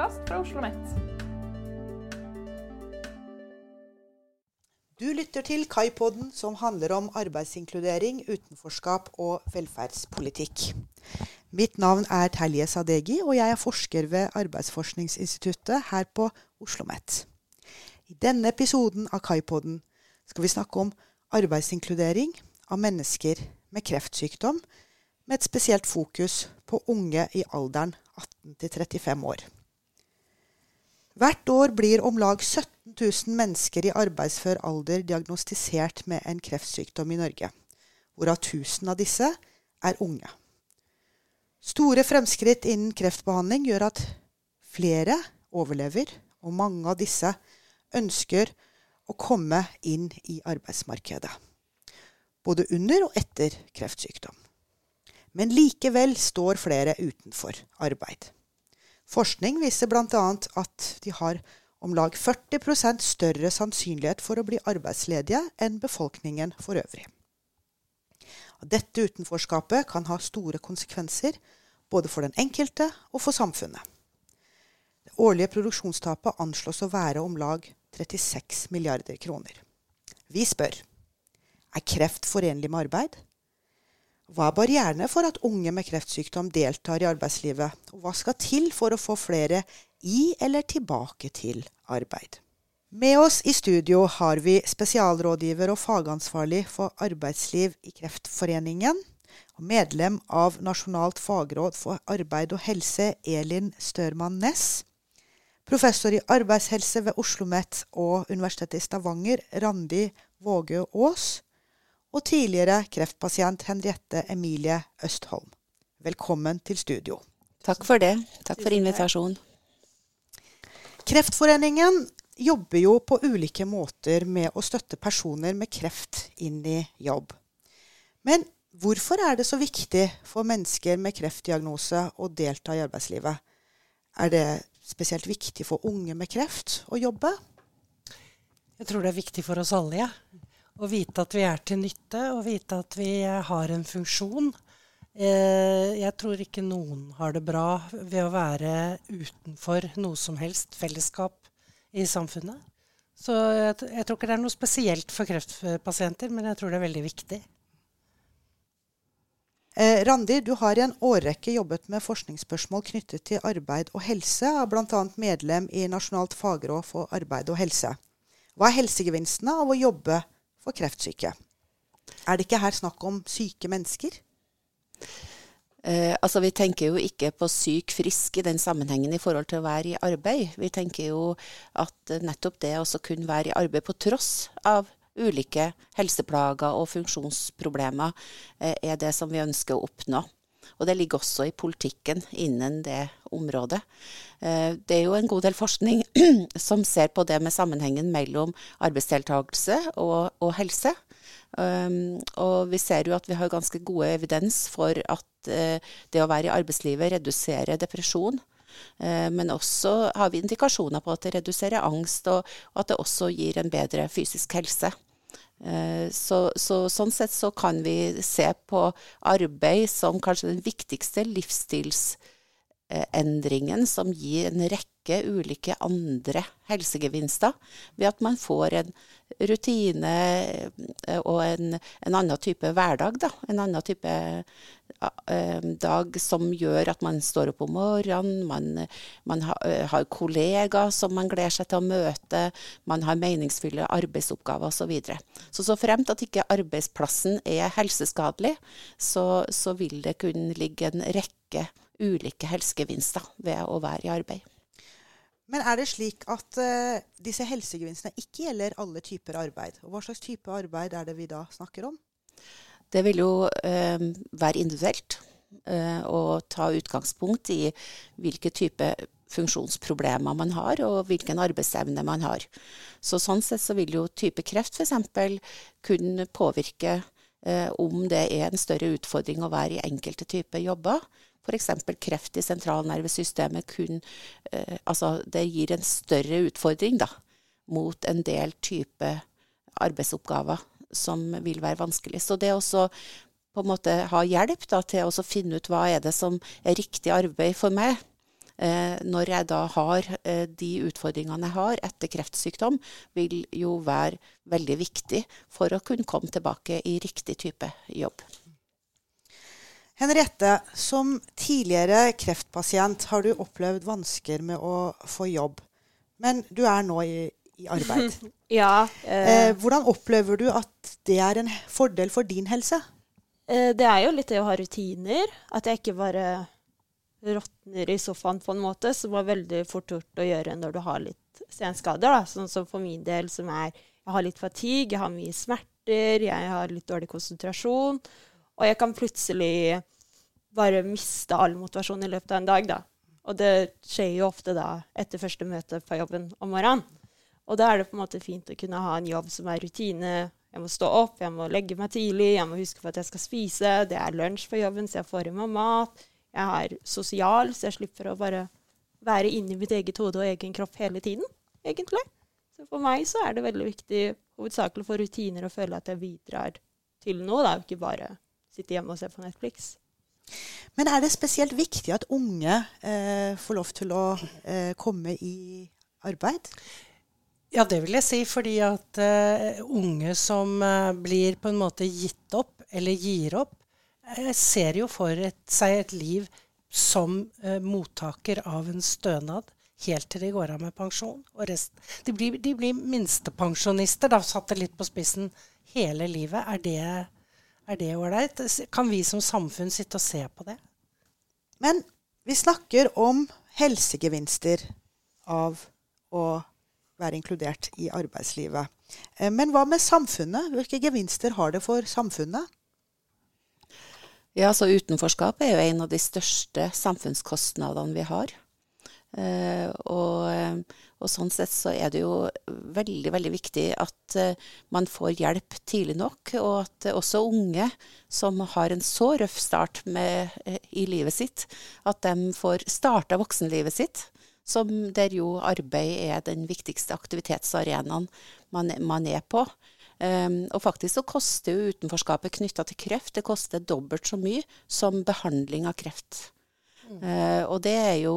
podkast fra Oslo OsloMet. Du lytter til Kaipodden, som handler om arbeidsinkludering, utenforskap og velferdspolitikk. Mitt navn er Telje Sadegi, og jeg er forsker ved Arbeidsforskningsinstituttet her på Oslo OsloMet. I denne episoden av Kaipodden skal vi snakke om arbeidsinkludering av mennesker med kreftsykdom, med et spesielt fokus på unge i alderen 18 35 år. Hvert år blir om lag 17 000 mennesker i arbeidsfør alder diagnostisert med en kreftsykdom i Norge, hvorav 1000 av disse er unge. Store fremskritt innen kreftbehandling gjør at flere overlever, og mange av disse ønsker å komme inn i arbeidsmarkedet. Både under og etter kreftsykdom. Men likevel står flere utenfor arbeid. Forskning viser bl.a. at de har om lag 40% større sannsynlighet for å bli arbeidsledige enn befolkningen for øvrig. Dette utenforskapet kan ha store konsekvenser både for den enkelte og for samfunnet. Det årlige produksjonstapet anslås å være om lag 36 milliarder kroner. Vi spør er kreft forenlig med arbeid? Hva er barrierene for at unge med kreftsykdom deltar i arbeidslivet, og hva skal til for å få flere i eller tilbake til arbeid? Med oss i studio har vi spesialrådgiver og fagansvarlig for arbeidsliv i Kreftforeningen, og medlem av Nasjonalt fagråd for arbeid og helse, Elin Størman Næss. Professor i arbeidshelse ved Oslo OsloMet og Universitetet i Stavanger, Randi Våge Aas. Og tidligere kreftpasient Henriette Emilie Østholm. Velkommen til studio. Takk for det. Takk for invitasjonen. Kreftforeningen jobber jo på ulike måter med å støtte personer med kreft inn i jobb. Men hvorfor er det så viktig for mennesker med kreftdiagnose å delta i arbeidslivet? Er det spesielt viktig for unge med kreft å jobbe? Jeg tror det er viktig for oss alle, ja. Å vite at vi er til nytte, og vite at vi har en funksjon. Eh, jeg tror ikke noen har det bra ved å være utenfor noe som helst fellesskap i samfunnet. Så jeg tror ikke det er noe spesielt for kreftpasienter, men jeg tror det er veldig viktig. Eh, Randi, du har i en årrekke jobbet med forskningsspørsmål knyttet til arbeid og helse, og bl.a. medlem i Nasjonalt fagråd for arbeid og helse. Hva er helsegevinstene av å jobbe for kreftsyke? Er det ikke her snakk om syke mennesker? Eh, altså Vi tenker jo ikke på syk frisk i den sammenhengen i forhold til å være i arbeid. Vi tenker jo at nettopp det å kunne være i arbeid på tross av ulike helseplager og funksjonsproblemer eh, er det som vi ønsker å oppnå. Og det ligger også i politikken innen det området. Eh, det er jo en god del forskning som ser på det med sammenhengen mellom arbeidsdeltakelse og, og helse. Um, og vi ser jo at vi har ganske gode evidens for at uh, det å være i arbeidslivet reduserer depresjon. Uh, men også har vi indikasjoner på at det reduserer angst, og, og at det også gir en bedre fysisk helse. Eh, så, så, sånn sett så kan vi se på arbeid som kanskje den viktigste livsstilsendringen som gir en rekke ulike andre helsegevinster, ved at man får en rutine eh, og en, en annen type hverdag. Da. En annen type Eh, dag som gjør at man står opp om morgenen, man, man eh, har kollegaer som man gleder seg til å møte, man har meningsfulle arbeidsoppgaver osv. Så, så så fremt at ikke arbeidsplassen er helseskadelig, så, så vil det kunne ligge en rekke ulike helsegevinster ved å være i arbeid. Men er det slik at uh, disse helsegevinstene ikke gjelder alle typer arbeid? Og hva slags type arbeid er det vi da snakker om? Det vil jo uh, være individuelt Uh, og ta utgangspunkt i hvilke type funksjonsproblemer man har, og hvilken arbeidsevne man har. Så Sånn sett så vil jo type kreft f.eks. kunne påvirke eh, om det er en større utfordring å være i enkelte typer jobber. F.eks. kreft i sentralnervesystemet kun, eh, altså det gir en større utfordring da, mot en del type arbeidsoppgaver som vil være vanskelig. Så det å på en måte ha hjelp da, til å finne ut hva er det som er riktig arbeid for meg, eh, når jeg da har eh, de utfordringene jeg har etter kreftsykdom, vil jo være veldig viktig for å kunne komme tilbake i riktig type jobb. Henriette, som tidligere kreftpasient har du opplevd vansker med å få jobb. Men du er nå i, i arbeid. ja. Eh, eh, hvordan opplever du at det er en fordel for din helse? Eh, det er jo litt det å ha rutiner. At jeg ikke bare råtner i sofaen på en måte, som er veldig fort gjort å gjøre når du har litt senskader. Sånn som for min del, som er Jeg har litt fatigue, jeg har mye smerter, jeg har litt dårlig konsentrasjon. Og jeg kan plutselig bare miste all motivasjon i løpet av en dag, da. Og det skjer jo ofte da etter første møte på jobben om morgenen. Og da er det på en måte fint å kunne ha en jobb som er rutine. Jeg må stå opp, jeg må legge meg tidlig, jeg må huske på at jeg skal spise. Det er lunsj på jobben, så jeg får i meg mat. Jeg er sosial, så jeg slipper å bare være inni mitt eget hode og egen kropp hele tiden, egentlig. Så for meg så er det veldig viktig hovedsakelig for rutiner å føle at jeg bidrar til noe, da, ikke bare sitte hjemme og se på Netflix. Men er det spesielt viktig at unge eh, får lov til å eh, komme i arbeid? Ja, det vil jeg si. Fordi at uh, unge som uh, blir på en måte gitt opp, eller gir opp, jeg ser jo for et, seg et liv som eh, mottaker av en stønad helt til de går av med pensjon. Og rest, de, blir, de blir minstepensjonister, da satt det litt på spissen, hele livet. Er det er det ålreit? Kan vi som samfunn sitte og se på det? Men vi snakker om helsegevinster av å være inkludert i arbeidslivet. Eh, men hva med samfunnet? Hvilke gevinster har det for samfunnet? Ja, så Utenforskap er jo en av de største samfunnskostnadene vi har. Uh, og, og, sånn sett så er det jo veldig, veldig viktig at uh, man får hjelp tidlig nok, og at også unge som har en så røff start med, i livet sitt, at de får starta voksenlivet sitt, som der jo arbeid er den viktigste aktivitetsarenaen man, man er på. Um, og faktisk så koster jo utenforskapet knytta til kreft det koster dobbelt så mye som behandling av kreft. Mm. Uh, og det er jo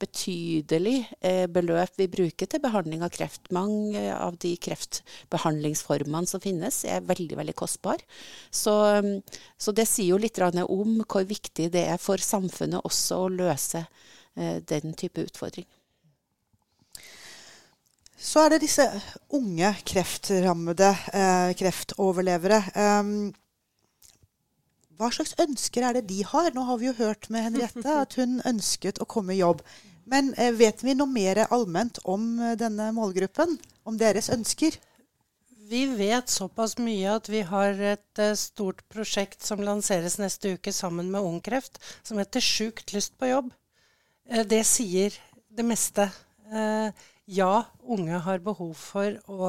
betydelig uh, beløp vi bruker til behandling av kreft. Mange av de kreftbehandlingsformene som finnes, er veldig veldig kostbare. Så, um, så, det sier jo litt om hvor viktig det er for samfunnet også å løse uh, den type utfordring. Så er det disse unge kreftrammede eh, kreftoverlevere. Um, hva slags ønsker er det de har? Nå har vi jo hørt med Henriette at hun ønsket å komme i jobb. Men eh, vet vi noe mer allment om eh, denne målgruppen? Om deres ønsker? Vi vet såpass mye at vi har et uh, stort prosjekt som lanseres neste uke sammen med Ungkreft, som heter 'Sjukt lyst på jobb'. Det sier det meste. Ja, unge har behov for å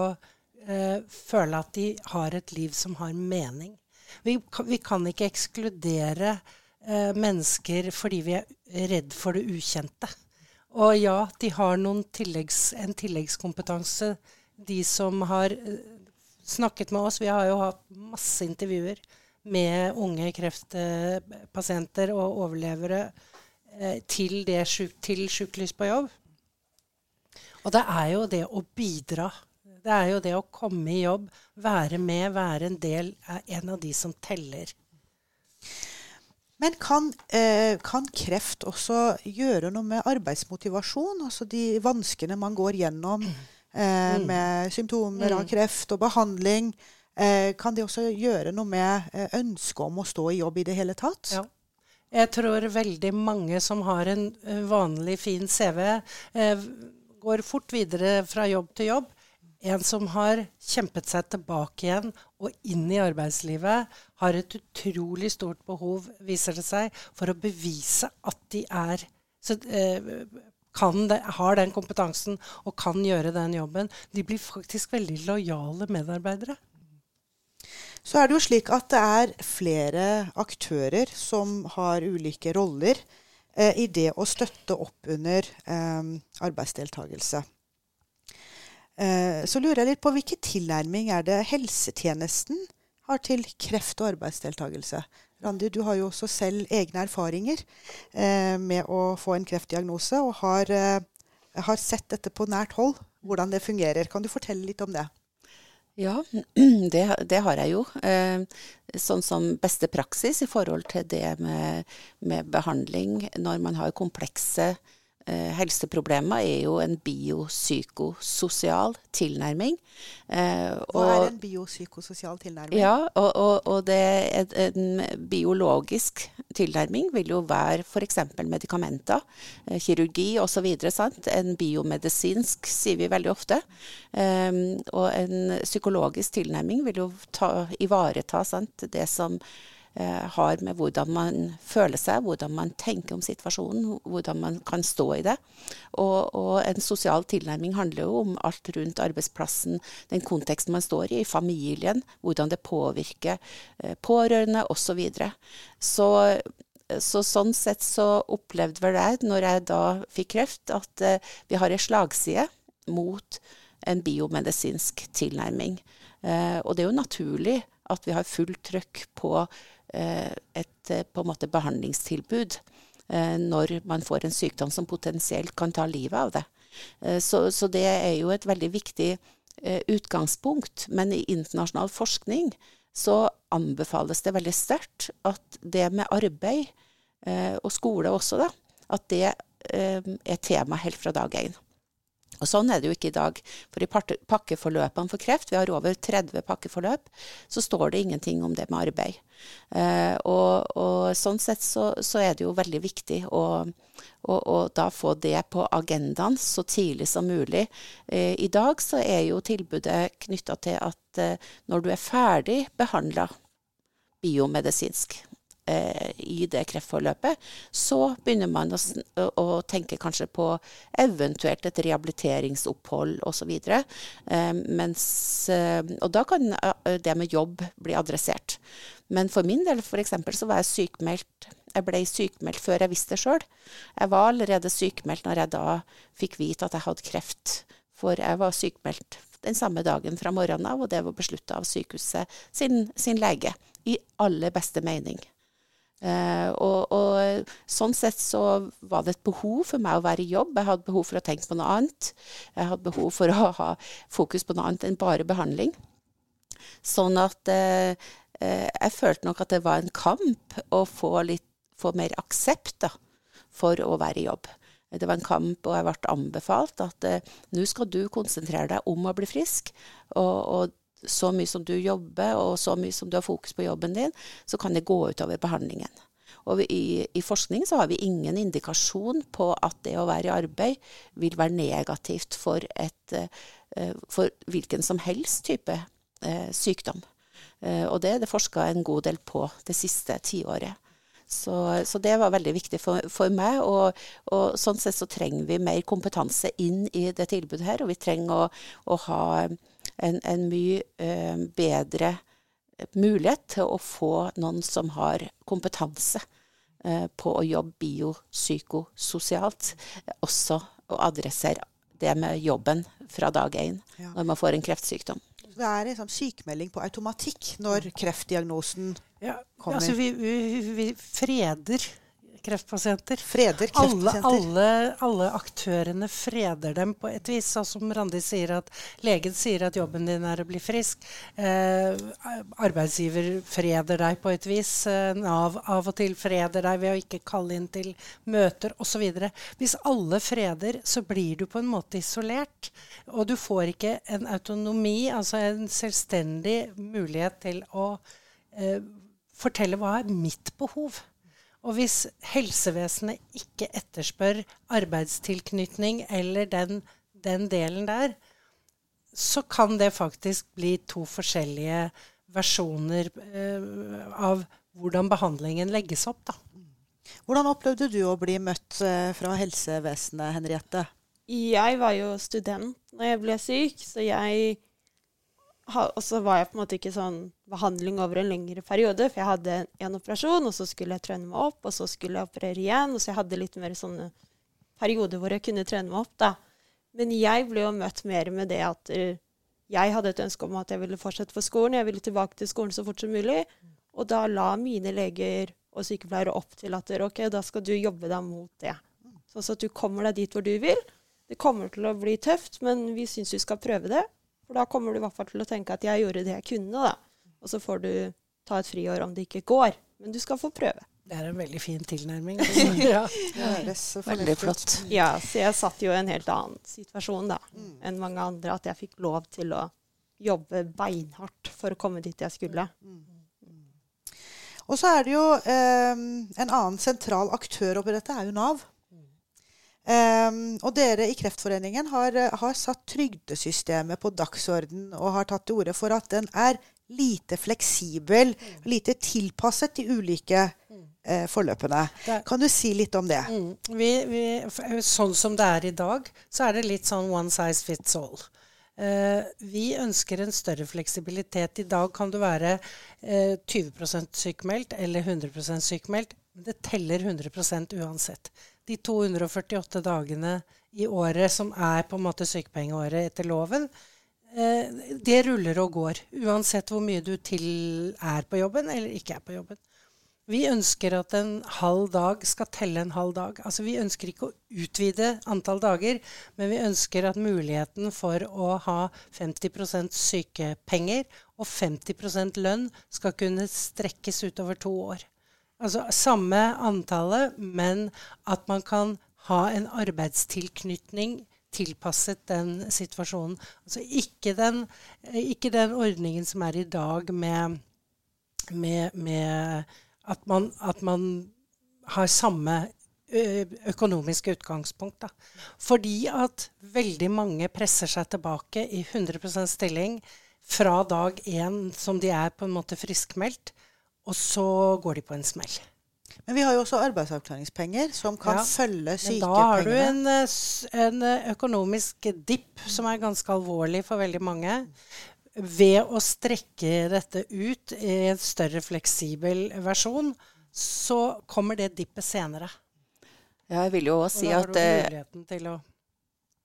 eh, føle at de har et liv som har mening. Vi, kan ikke ekskludere eh, mennesker fordi vi er redd for det ukjente. Og ja, de har tilleggs, en tilleggskompetanse, de som har eh, snakket med oss. Vi har jo hatt masse intervjuer med unge kreftpasienter og overlevere eh, til, det, til Sjukelys på jobb. Og det er jo det å bidra. Det er jo det å komme i jobb, være med, være en del, er en av de som teller. Men kan, eh, kan, kreft også gjøre noe med arbeidsmotivasjon? Altså de vanskene man går gjennom eh, mm. med symptomer av mm. kreft og behandling. Eh, kan det også gjøre noe med ønsket om å stå i jobb i det hele tatt? Ja. Jeg tror veldig mange som har en vanlig, fin CV, eh, går fort videre fra jobb til jobb. En som har kjempet seg tilbake igjen og inn i arbeidslivet, har et utrolig stort behov, viser det seg, for å bevise at de er så, eh, de, har den kompetansen og kan gjøre den jobben. De blir faktisk veldig lojale medarbeidere. Så er det jo slik at det er flere aktører som har ulike roller eh, i det å støtte opp under eh, arbeidsdeltakelse. Eh, så lurer jeg litt på hvilken tilnærming er det helsetjenesten har til kreft og arbeidsdeltakelse. Randi, du har jo også selv egne erfaringer eh, med å få en kreftdiagnose, og har, eh, har sett dette på nært hold, hvordan det fungerer. Kan du fortelle litt om det? Ja, det, det, har jeg jo. Sånn som beste praksis i forhold til det med, med behandling når man har komplekse eh, helseproblemer er jo en biopsykososial tilnærming. Eh, Hva er en biopsykososial tilnærming? Ja, og, og, og det en biologisk tilnærming vil jo være f.eks. medikamenter, eh, kirurgi osv. En biomedisinsk, sier vi veldig ofte. Eh, og en psykologisk tilnærming vil jo ta, ivareta sant, det som Eh, har med hvordan man føler seg, hvordan man tenker om situasjonen, hvordan man kan stå i det. Og, og, en sosial tilnærming handler jo om alt rundt arbeidsplassen, den konteksten man står i, familien, hvordan det påvirker eh, pårørende osv. Så, så så sånn sett så opplevde vel jeg, når jeg da fikk kreft, at uh, vi har en slagside mot en biomedisinsk tilnærming. Og det er jo naturlig at vi har fullt trøkk på Eh, et eh, på en måte behandlingstilbud eh, når man får en sykdom som potensielt kan ta livet av det. Så, så det er jo et veldig viktig utgangspunkt. Men i internasjonal forskning så anbefales det veldig sterkt at det med arbeid, og skole også, da, at det er tema helt fra dag én. Og Sånn er det jo ikke i dag. For i pakkeforløpene for kreft, vi har over 30 pakkeforløp, så står det ingenting om det med arbeid. Eh, og, og, sånn sett så, så, er det jo veldig viktig å, å, å da få det på agendaen så tidlig som mulig. Eh, I dag så er jo tilbudet knytta til at eh, når du er ferdig behandla biomedisinsk, eh, i det kreftforløpet, så begynner man å, å, tenke kanskje på eventuelt et rehabiliteringsopphold osv. Eh, eh, og da kan eh, det med jobb bli adressert. Men for min del f.eks. så var jeg sykmeldt jeg ble sykmeldt før jeg visste det sjøl. Jeg var allerede sykmeldt når jeg da fikk vite at jeg hadde kreft. For jeg var sykmeldt den samme dagen fra morgenen av, og det var beslutta av sykehuset sin, sin lege. I aller beste mening. Uh, og, og, sånn sett så var det et behov for meg å være i jobb. Jeg hadde behov for å tenke på noe annet. Jeg hadde behov for å ha fokus på noe annet enn bare behandling. Sånn at uh, jeg følte nok at det var en kamp å få, litt, få mer aksept da, for å være i jobb. Det var en kamp, og jeg ble anbefalt at nå skal du konsentrere deg om å bli frisk. Og, og så mye som du jobber, og så mye som du har fokus på jobben din, så kan det gå utover behandlingen. Og i, i, forskning så har vi ingen indikasjon på at det å være i arbeid vil være negativt for, et, uh, for hvilken som helst type uh, sykdom. Uh, og det er det forska en god del på det siste tiåret. Så, så, det var veldig viktig for, for meg. Og, og, sånn sett så trenger vi mer kompetanse inn i det tilbudet her. Og vi trenger å, å ha en, en mye eh, bedre mulighet til å få noen som har kompetanse eh, på å jobbe biopsykososialt, også å adressere det med jobben fra dag én ja. når man får en kreftsykdom. Det er en sånn sykemelding på automatikk når kreftdiagnosen ja, kommer? Altså vi, vi, vi freder kreftpasienter. Freder kreftpasienter. Alle, alle, alle, aktørene freder dem på et vis. Sånn som Randi sier at legen sier at jobben din er å bli frisk. Eh, arbeidsgiver freder deg på et vis. Eh, Nav av og til freder deg ved å ikke kalle inn til møter osv. Hvis alle freder, så blir du på en måte isolert. Og du får ikke en autonomi, altså en selvstendig mulighet til å eh, fortelle hva er mitt behov. Og hvis helsevesenet ikke etterspør arbeidstilknytning eller den, den, delen der, så kan det faktisk bli to forskjellige versjoner eh, av hvordan behandlingen legges opp. Da. Hvordan opplevde du å bli møtt eh, fra helsevesenet, Henriette? Jeg var jo student når jeg ble syk, så jeg og så var jeg på en måte ikke sånn behandling over en lengre periode, for jeg hadde en operasjon, og så skulle jeg trene meg opp, og så skulle jeg operere igjen. Og så jeg hadde litt mer sånne perioder hvor jeg kunne trene meg opp, da. Men jeg ble jo møtt mer med det at jeg hadde et ønske om at jeg ville fortsette for skolen. Jeg ville tilbake til skolen så fort som mulig. Og da la mine leger og sykepleiere opp til at ok, da skal du jobbe deg mot det. Sånn at du kommer deg dit hvor du vil. Det kommer til å bli tøft, men vi syns du skal prøve det. For da kommer du i hvert fall til å tenke at jeg gjorde det jeg kunne, da. Og så får du ta et friår om det ikke går. Men du skal få prøve. Det er en veldig fin tilnærming. ja. Veldig flott. Ja, så jeg satt jo i en helt annen situasjon da, mm. enn mange andre. At jeg fikk lov til å jobbe beinhardt for å komme dit jeg skulle. Mm. Og så er det jo eh, en annen sentral aktør oppi dette, er jo Nav. Um, og dere i Kreftforeningen har, har, satt trygdesystemet på dagsorden og har tatt til orde for at den er lite fleksibel, lite tilpasset de ulike eh, forløpene. Kan du si litt om det? Mm. Vi, vi, sånn som det er i dag, så er det litt sånn one size fits all. Uh, vi ønsker en større fleksibilitet. I dag kan du være uh, 20% sykemeldt eller 100 sykmeldt. Det teller 100% uansett. De 248 dagene i året som er på en måte sykepengeåret etter loven, uh, det ruller og går. Uansett hvor mye du til er på jobben eller ikke er på jobben. Vi ønsker at en halv dag skal telle en halv dag. Altså Vi ønsker ikke å utvide antall dager, men vi ønsker at muligheten for å ha 50% sykepenger og 50% lønn skal kunne strekkes utover to år. Altså samme antallet, men at man kan ha en arbeidstilknytning tilpasset den situasjonen. Altså ikke den, ikke den ordningen som er i dag med, med, med at man, at man har samme økonomiske utgangspunkt. Da. Fordi at veldig mange presser seg tilbake i 100% stilling fra dag én som de er på en måte friskmeldt, og så går de på en smell. Men vi har jo også arbeidsavklaringspenger som kan ja, følge sykepengene. Da har du en, en økonomisk dipp som er ganske alvorlig for veldig mange ved å strekke dette ut i en større fleksibel versjon, så kommer det dippet senere. Ja, jeg vil jo også si at Og da har du eh, muligheten til å,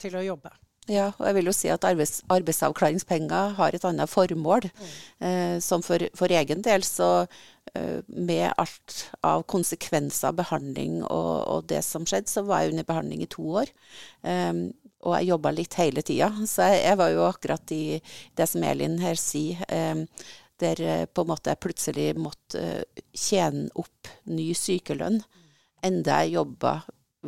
til å jobbe. Ja, og jeg vil jo si at arbeids, arbeidsavklaringspenger har et annet formål. Mm. Eh, som for, for, egen del så eh, med alt av konsekvenser av behandling og, og, det som skjedde, så var jeg under behandling i to år. Eh, og jeg jobba litt hele tida. Så jeg, jeg, var jo akkurat i det som Elin her sier, der eh, på en måte jeg plutselig måtte eh, tjene opp ny sykelønn. Enda jeg jobba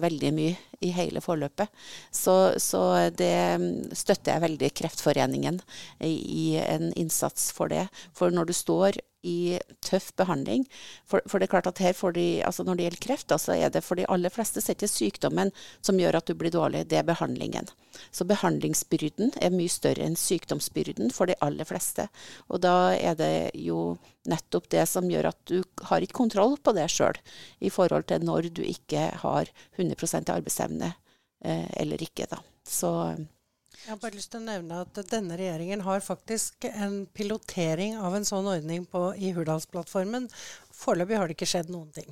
veldig mye i hele forløpet. Så, så, det mm, støtter jeg veldig Kreftforeningen i, en innsats for det. For når du står i tøff behandling. For, for, det er klart at her får de, altså Når det gjelder kreft, så er det for de aller fleste så ikke sykdommen som gjør at du blir dårlig, det er behandlingen. Så behandlingsbyrden er mye større enn sykdomsbyrden for de aller fleste. Og da er det jo nettopp det som gjør at du har ikke kontroll på det sjøl, i forhold til når du ikke har 100 arbeidsevne eh, eller ikke. da. Så jeg har bare lyst til å nevne at denne regjeringen har faktisk en pilotering av en sånn ordning på, i Hurdalsplattformen. Foreløpig har det ikke skjedd noen ting.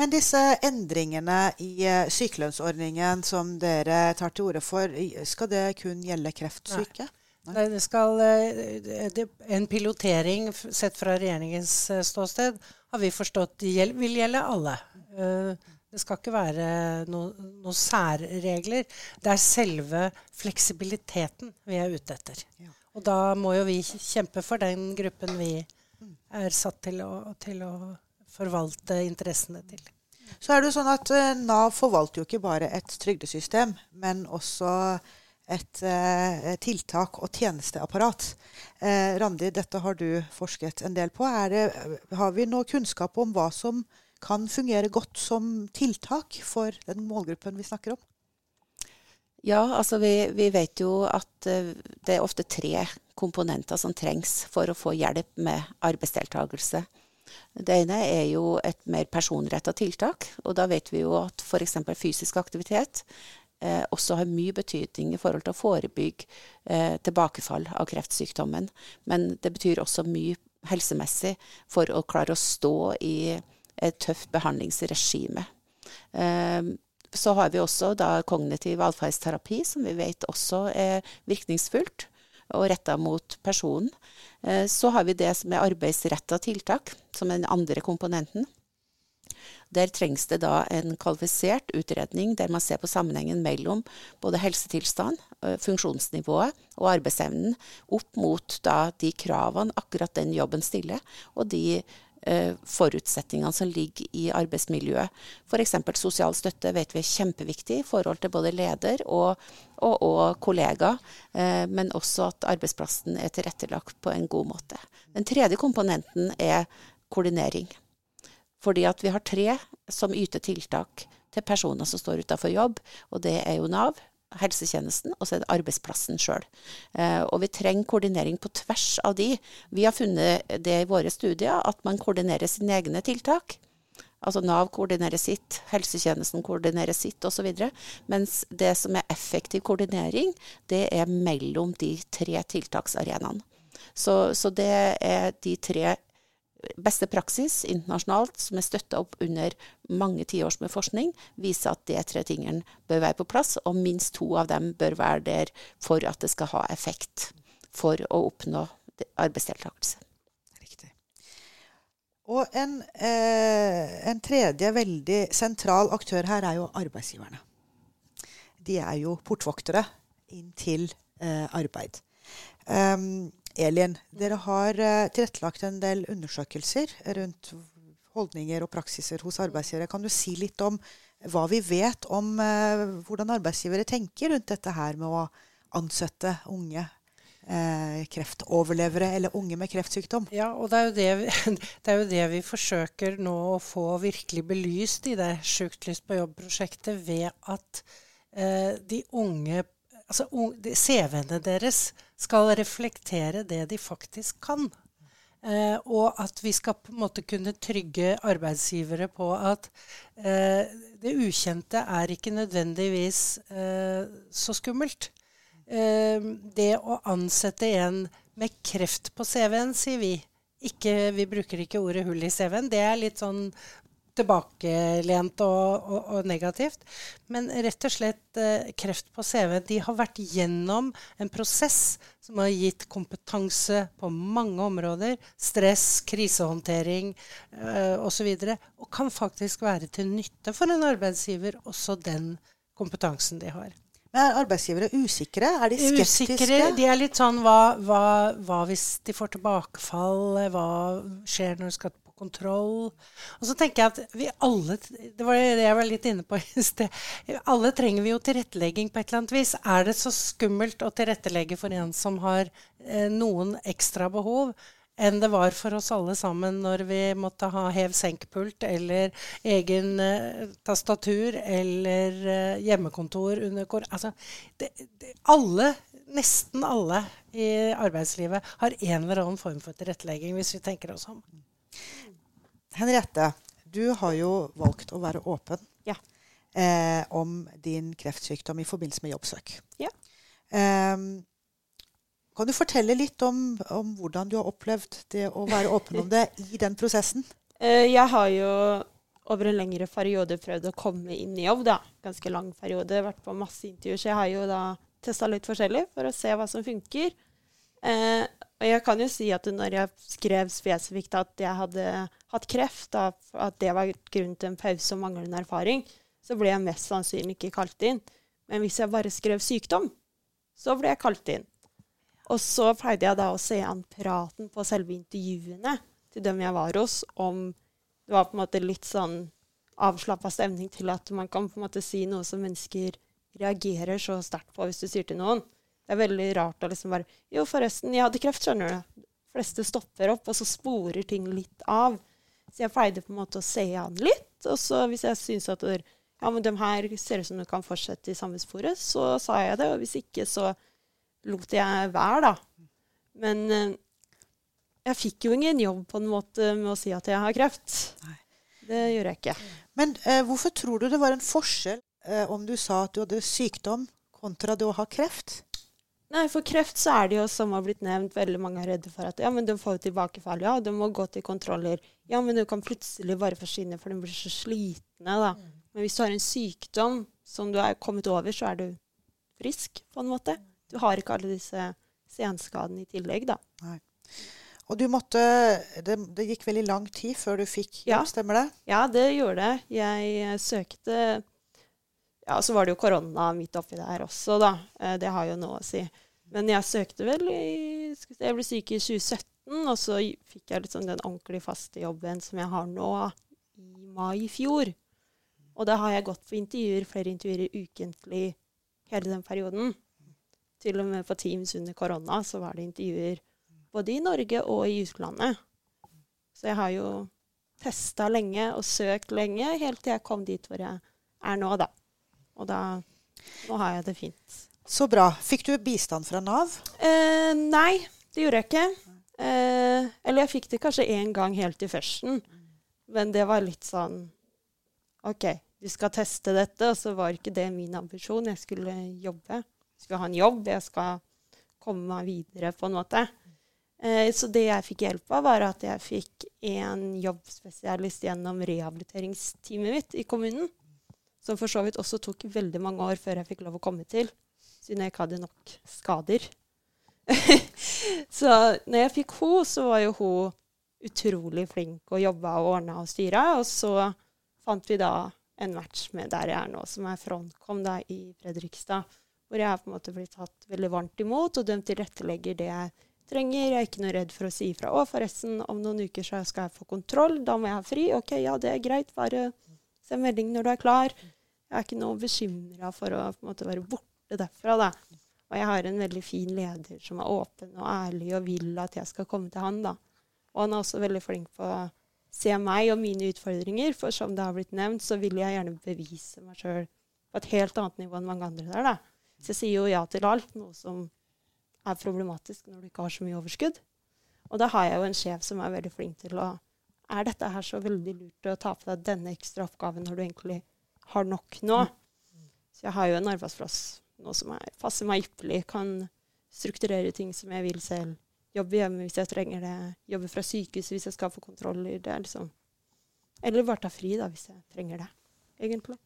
Men disse endringene i uh, sykelønnsordningen som dere tar til orde for, skal det kun gjelde kreftsyke? Nei. Nei. Det skal, det, en pilotering sett fra regjeringens uh, ståsted har vi forstått vil gjelde alle. Uh, det skal ikke være noen noe særregler. Det er selve fleksibiliteten vi er ute etter. Ja. Og da må jo vi kjempe for den gruppen vi er satt til å, til å forvalte interessene til. Så er det jo sånn at uh, Nav forvalter jo ikke bare et trygdesystem, men også et uh, tiltak- og tjenesteapparat. Uh, Randi, dette har du forsket en del på. Det, har vi noe kunnskap om hva som kan fungere godt som tiltak for den målgruppen vi snakker om? Ja, altså vi, vi vet jo at uh, det er ofte tre komponenter som trengs for å få hjelp med arbeidsdeltakelse. Det ene er jo et mer personretta tiltak, og da vet vi jo at f.eks. fysisk aktivitet eh, også har mye betydning i forhold til å forebygge eh, tilbakefall av kreftsykdommen. Men det betyr også mye helsemessig for å klare å stå i et tøft behandlingsregime. Ehm, så har vi også da kognitiv atferdsterapi, som vi vet også er virkningsfullt og retta mot personen. Eh, så har vi det som er arbeidsretta tiltak, som er den andre komponenten. Der trengs det da en kvalifisert utredning der man ser på sammenhengen mellom både helsetilstand, funksjonsnivået og arbeidsevnen opp mot da de kravene akkurat den jobben stiller, og de forutsetningene som ligger i arbeidsmiljøet. F.eks. sosial støtte vet vi er kjempeviktig i forhold til både leder og, og, og kollega, eh, men også at arbeidsplassen er tilrettelagt på en god måte. Den tredje komponenten er koordinering. Fordi at vi har tre som yter tiltak til personer som står utenfor jobb, og det er jo Nav, helsetjenesten, og så er det arbeidsplassen sjøl. Eh, og vi trenger koordinering på tvers av de. Vi har funnet det i våre studier, at man koordinerer sine egne tiltak. Altså Nav koordinerer sitt, helsetjenesten koordinerer sitt osv. Mens det som er effektiv koordinering, det er mellom de tre tiltaksarenaene. Så, så det er de tre beste praksis internasjonalt, som er støtta opp under mange tiårs med forskning, viser at de tre tingene bør være på plass, og minst to av dem bør være der for at det skal ha effekt for å oppnå arbeidsdeltakelse. Riktig. Og en, eh, en tredje veldig sentral aktør her er jo arbeidsgiverne. De er jo portvoktere inn til eh, arbeid. Um, Elin, dere har uh, tilrettelagt en del undersøkelser rundt holdninger og praksiser hos arbeidsgivere. Kan du si litt om hva vi vet om uh, hvordan arbeidsgivere tenker rundt dette her med å ansette unge Eh, kreftoverlevere eller unge med kreftsykdom? Ja, og det er, det, vi, det er, jo det vi, forsøker nå å få virkelig belyst i det Sjukt lyst på jobb-prosjektet, ved at de unge altså, CV-ene deres skal reflektere det de faktisk kan. Eh, og at vi skal på en måte kunne trygge arbeidsgivere på at eh, det ukjente er ikke nødvendigvis eh, så skummelt. Eh, det å ansette en med kreft på CV-en, sier vi. Ikke, vi bruker ikke ordet hull i CV-en. Det er litt sånn tilbakelent og, og, og, negativt. Men rett og slett eh, kreft på CV. De har vært gjennom en prosess som har gitt kompetanse på mange områder. Stress, krisehåndtering eh, osv. Og, så og kan faktisk være til nytte for en arbeidsgiver, også den kompetansen de har. Men Er arbeidsgivere usikre? Er de skeptiske? Usikre, de er litt sånn hva, hva, hva hvis de får tilbakefall? Hva skjer når de skal kontroll. Og så tenker jeg at vi alle Det var det jeg var litt inne på i sted. Alle trenger vi jo tilrettelegging på et eller annet vis. Er det så skummelt å tilrettelegge for en som har eh, noen ekstra behov? enn det var for oss alle sammen når vi måtte ha hev-senk-pult eller egen eh, tastatur eller eh, hjemmekontor under kor... Altså, det, det, alle, nesten alle i arbeidslivet har en eller annen form for tilrettelegging, hvis vi tenker oss om. Henriette, du har jo valgt å være åpen ja. eh, om din kreftsykdom i forbindelse med jobbsøk. Ja. Eh, kan du fortelle litt om, om, hvordan du har opplevd det å være åpen om det i den prosessen? Eh, jeg har jo over en lengre periode prøvd å komme inn i jobb. da. Ganske lang periode. Vært på masse intervjuer. Så jeg har jo da testa litt forskjellig for å se hva som funker. Eh, og jeg kan jo si at når jeg skrev spesifikt at jeg hadde hatt kreft, at det var grunn til en pause og manglende erfaring, så ble jeg mest sannsynlig ikke kalt inn. Men hvis jeg bare skrev sykdom, så ble jeg kalt inn. Og så pleide jeg da å se an praten på selve intervjuene til dem jeg var hos, om det var på en måte litt sånn avslappa stemning til at man kan på en måte si noe som mennesker reagerer så sterkt på hvis du sier til noen. Det er veldig rart å liksom bare Jo, forresten, jeg hadde kreft, skjønner du. De fleste stopper opp, og så sporer ting litt av. Så jeg pleide på en måte å se an litt. Og så hvis jeg syns at ja, men de her ser ut som de kan fortsette i samme sporet, så sa jeg det. Og hvis ikke, så lot jeg være, da. Men eh, jeg fikk jo ingen jobb på en måte med å si at jeg har kreft. Nei. Det gjør jeg ikke. Men eh, hvorfor tror du det var en forskjell eh, om du sa at du hadde sykdom, kontra det å ha kreft? Nei, For kreft så er det jo, som har blitt nevnt, veldig mange er redde for at ja, men de får tilbakefall. Ja, de må gå til kontroller. Ja, men du kan plutselig bare forsvinne, for de blir så slitne. da. Mm. Men hvis du har en sykdom som du er kommet over, så er du frisk, på en måte. Du har ikke alle disse senskaden i tillegg, da. Og du måtte det, det, gikk veldig lang tid før du fikk jobb, Ja. stemmer det? Ja, det gjorde det. Jeg eh, søkte Ja, så var det jo korona midt oppi der også, da. Eh, Det har jo noe å si. Men jeg søkte vel i se, Jeg ble syk i 2017, og så fikk jeg liksom den ordentlig faste jobben som jeg har nå, i mai i fjor. Og da har jeg gått på intervjuer, flere intervjuer ukentlig hele den perioden. Til og med på Teams under korona så var det intervjuer både i Norge og i utlandet. Så jeg har jo testa lenge og søkt lenge, helt til jeg kom dit hvor jeg er nå, da. Og da Nå har jeg det fint. Så bra. Fikk du bistand fra Nav? Eh, nei, det gjorde jeg ikke. Eh, eller jeg fikk det kanskje én gang helt i førsten. Men det var litt sånn OK, du skal teste dette, og så var ikke det min ambisjon. Jeg skulle jobbe. Jeg skulle ha en jobb. Jeg skal komme meg videre, på en måte. Eh, så det jeg fikk hjelp av, var at jeg fikk en jobbspesialist gjennom rehabiliteringsteamet mitt i kommunen. Som for så vidt også tok veldig mange år før jeg fikk lov å komme til. Siden jeg ikke hadde nok skader. så når jeg fikk henne, så var jo hun utrolig flink og jobba og ordna og styra. Og så fant vi da en match med der jeg er nå, som er Frontcom da i Fredrikstad. Hvor jeg har på en måte blitt tatt veldig varmt imot, og de tilrettelegger det jeg trenger. Jeg er ikke noe redd for å si ifra. Å, forresten, om noen uker så skal jeg få kontroll. Da må jeg ha fri. OK, ja, det er greit. Bare send melding når du er klar. Jeg er ikke noe bekymra for å måte være borte derfra, da. Og jeg har en veldig fin leder som er åpen og ærlig og vil at jeg skal komme til han, da. Og han er også veldig flink på å se meg og mine utfordringer, for som det har blitt nevnt, så vil jeg gjerne bevise meg sjøl på et helt annet nivå enn mange andre der, da. Så jeg sier jo ja til alt, noe som er problematisk når du ikke har så mye overskudd. Og da har jeg jo en sjef som er veldig flink til å Er dette her så veldig lurt å ta på deg denne ekstra oppgaven når du egentlig har nok nå? Så jeg har jo en arbeidsplass nå som er passer meg ypperlig. Kan strukturere ting som jeg vil selv. Jobbe hjemme hvis jeg trenger det. Jobbe fra sykehuset hvis jeg skal få kontroller. Det er liksom Eller bare ta fri, da, hvis jeg trenger det. Egentlig.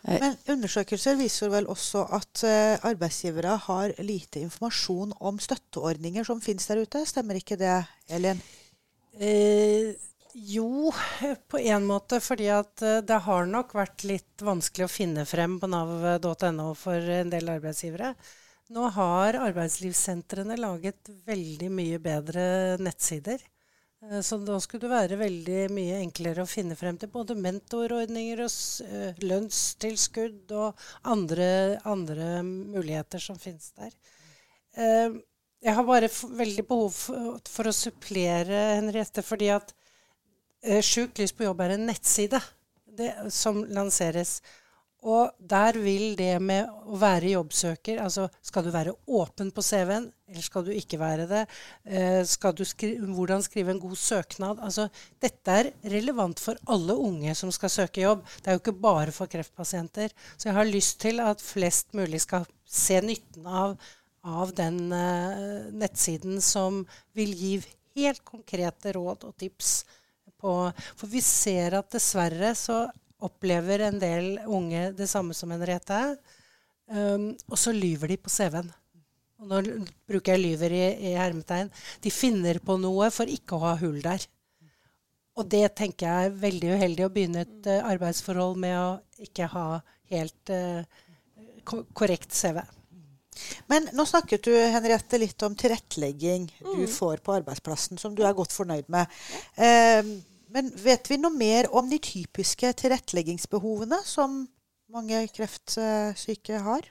Men undersøkelser viser vel også at uh, arbeidsgivere har lite informasjon om støtteordninger som finnes der ute. Stemmer ikke det, Elin? Eh, jo, på en måte. Fordi at eh, det har nok vært litt vanskelig å finne frem på nav.no for en del arbeidsgivere. Nå har arbeidslivssentrene laget veldig mye bedre nettsider. Eh, Så da skulle det være veldig mye enklere å finne frem til både mentorordninger og eh, lønnstilskudd og andre, andre muligheter som finnes der. Jeg har bare veldig behov for, å supplere Henriette, fordi at eh, Sjukt lys på jobb er en nettside det, som lanseres. Og der vil det med å være jobbsøker altså Skal du være åpen på CV-en, eller skal du ikke være det? Eh, skri hvordan skrive en god søknad? Altså, dette er relevant for alle unge som skal søke jobb. Det er jo ikke bare for kreftpasienter. Så jeg har lyst til at flest mulig skal se nytten av, av den eh, nettsiden som vil gi helt konkrete råd og tips. På, for vi ser at dessverre så opplever en del unge det samme som Henriette. Um, og så lyver de på CV-en. Og nå bruker jeg lyver i, i hermetegn. De finner på noe for ikke å ha hull der. Og det tenker jeg er veldig uheldig å begynne et uh, arbeidsforhold med å ikke ha helt uh, korrekt CV. Men nå snakket du Henriette, litt om tilrettelegging du får på arbeidsplassen, som du er godt fornøyd med. Eh, men vet vi noe mer om de typiske tilretteleggingsbehovene som mange kreftsyke har?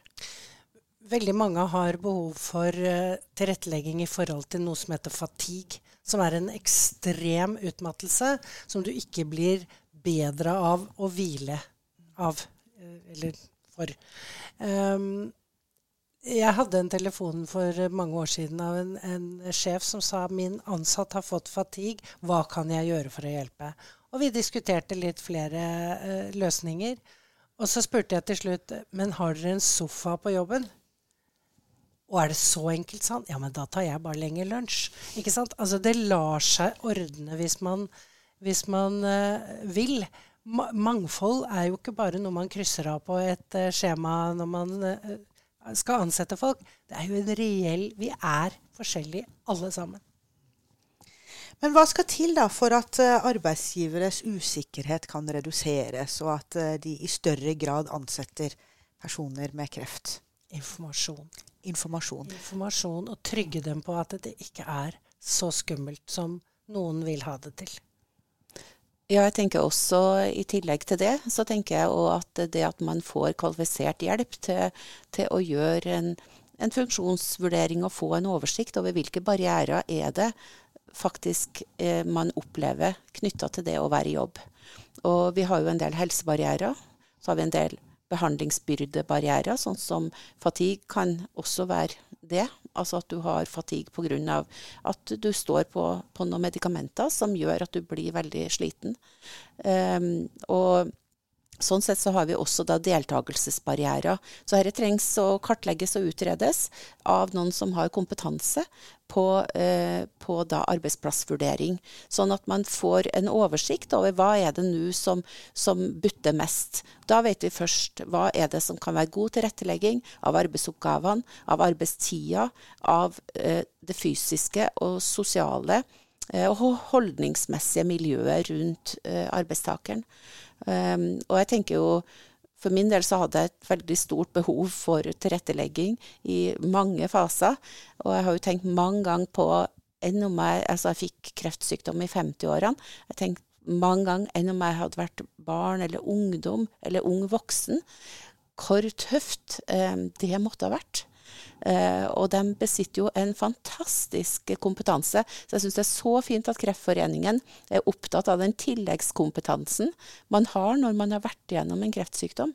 Veldig mange har behov for eh, tilrettelegging i forhold til noe som heter fatigue, som er en ekstrem utmattelse som du ikke blir bedre av å hvile av, eh, eller for. Um, jeg hadde en telefon for mange år siden av en, en sjef som sa min ansatt har fått fatigue, hva kan jeg gjøre for å hjelpe? Og vi diskuterte litt flere eh, løsninger. Og så spurte jeg til slutt men har dere en sofa på jobben. Og er det så enkelt, sa han. Ja, men da tar jeg bare lenger lunsj. Ikke sant? Altså, det lar seg ordne hvis man, hvis man eh, vil. Ma mangfold er jo ikke bare noe man krysser av på et eh, skjema når man eh, skal ansette folk. Det er jo en reell Vi er forskjellige alle sammen. Men hva skal til da for at uh, arbeidsgiveres usikkerhet kan reduseres, og at uh, de i større grad ansetter personer med kreft? Informasjon. Informasjon. Informasjon, Og trygge dem på at det ikke er så skummelt som noen vil ha det til. Ja, jeg tenker også i tillegg til det, så tenker jeg òg at det at man får kvalifisert hjelp til, til å gjøre en, en, funksjonsvurdering og få en oversikt over hvilke barrierer er det faktisk eh, man opplever knytta til det å være i jobb. Og vi har jo en del helsebarrierer. Så har vi en del behandlingsbyrdebarrierer, sånn som fatigue kan også være det. Altså at du har fatigue pga. at du står på, på, noen medikamenter som gjør at du blir veldig sliten. Um, og Sånn sett så har vi også da deltakelsesbarrierer. Så dette trengs å kartlegges og utredes av noen som har kompetanse på, eh, på arbeidsplassvurdering. Sånn at man får en oversikt over hva er det nå som, som butter mest. Da vet vi først hva er det som kan være god tilrettelegging av arbeidsoppgavene, av arbeidstida, av eh, det fysiske og sosiale og holdningsmessige miljøet rundt eh, arbeidstakeren. Um, og jeg tenker jo for min del så hadde jeg et veldig stort behov for tilrettelegging i mange faser. Og jeg har jo tenkt mange ganger på enn om jeg Altså, jeg fikk kreftsykdom i 50-årene. Jeg tenkte mange ganger enn om jeg hadde vært barn eller ungdom eller ung voksen. Hvor tøft eh, det måtte ha vært. Eh, og de besitter jo en fantastisk kompetanse. Så jeg syns det er så fint at Kreftforeningen er opptatt av den tilleggskompetansen man har når man har vært igjennom en kreftsykdom.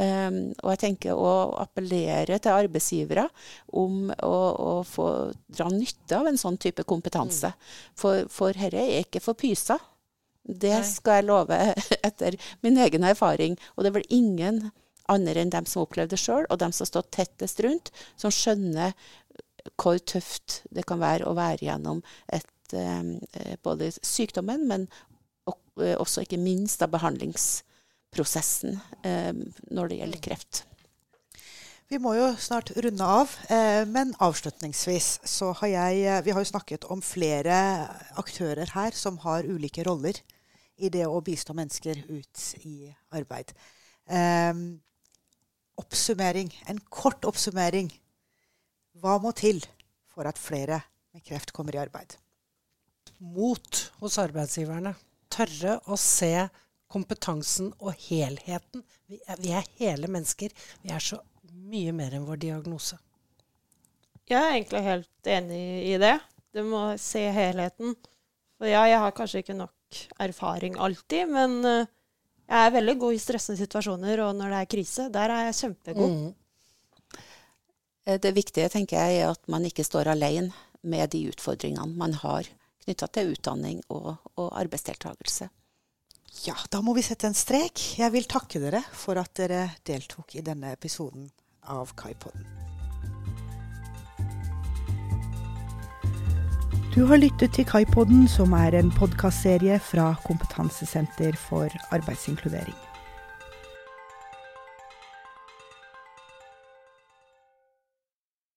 Eh, og jeg tenker å appellere til arbeidsgivere om å, å få dra nytte av en sånn type kompetanse. For, for dette er ikke for pysa. Det skal jeg love etter min egen erfaring. Og det er vel ingen andre enn dem som opplevde det sjøl, og dem som står tettest rundt, som skjønner hvor tøft det kan være å være gjennom et, eh, både sykdommen, men eh, også ikke minst av behandlingsprosessen eh, når det gjelder kreft. Vi må jo snart runde av, men avslutningsvis så har jeg Vi har jo snakket om flere aktører her som har ulike roller i det å bistå mennesker ut i arbeid. Eh, oppsummering, en kort oppsummering. Hva må til for at flere med kreft kommer i arbeid? Mot hos arbeidsgiverne. Tørre å se kompetansen og helheten. Vi er, vi er, hele mennesker. Vi er så mye mer enn vår diagnose. Jeg er egentlig helt enig i det. Du må se helheten. For ja, jeg har kanskje ikke nok erfaring alltid, men uh, jeg er veldig god i stressende situasjoner, og når det er krise, der er jeg kjempegod. Mm. Eh, det viktige tenker jeg, er at man ikke står alene med de utfordringene man har knytta til utdanning og, og arbeidsdeltakelse. Ja, da må vi sette en strek. Jeg vil takke dere for at dere deltok i denne episoden av Kaipodden. Du har lyttet til Kaipodden, som er en podkastserie fra Kompetansesenter for arbeidsinkludering.